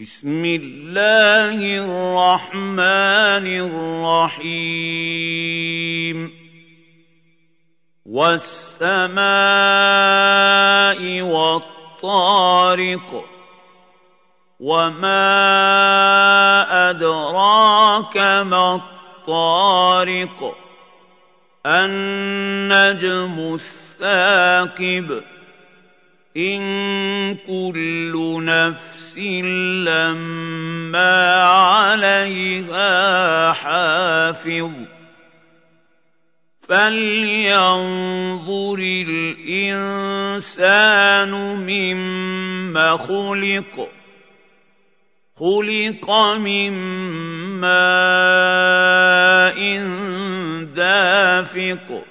بسم الله الرحمن الرحيم. والسماء والطارق وما أدراك ما الطارق. النجم الثاقب إن كل نفس لما عليها حافظ. فلينظر الانسان مما خلق. خلق من ماء دافق.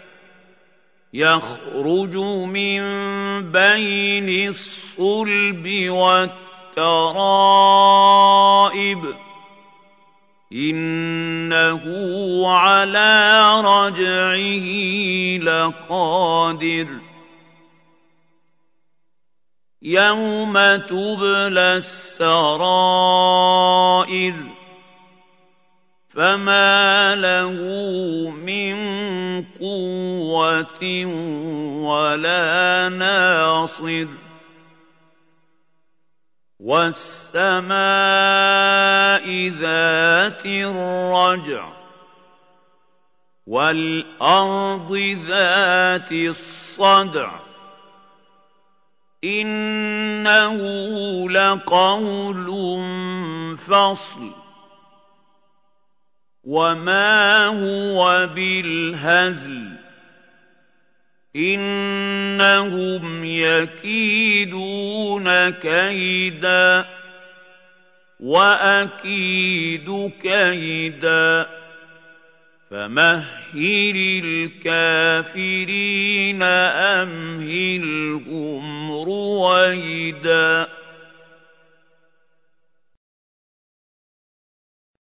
يخرج من بين الصلب والترائب. إنه على رجعه لقادر. يوم تبلى السرائر. فما له من قوه ولا ناصر والسماء ذات الرجع والأرض ذات الصدع إنه لقول فصل وما هو بالهزل انهم يكيدون كيدا واكيد كيدا فمهل الكافرين امهلهم رويدا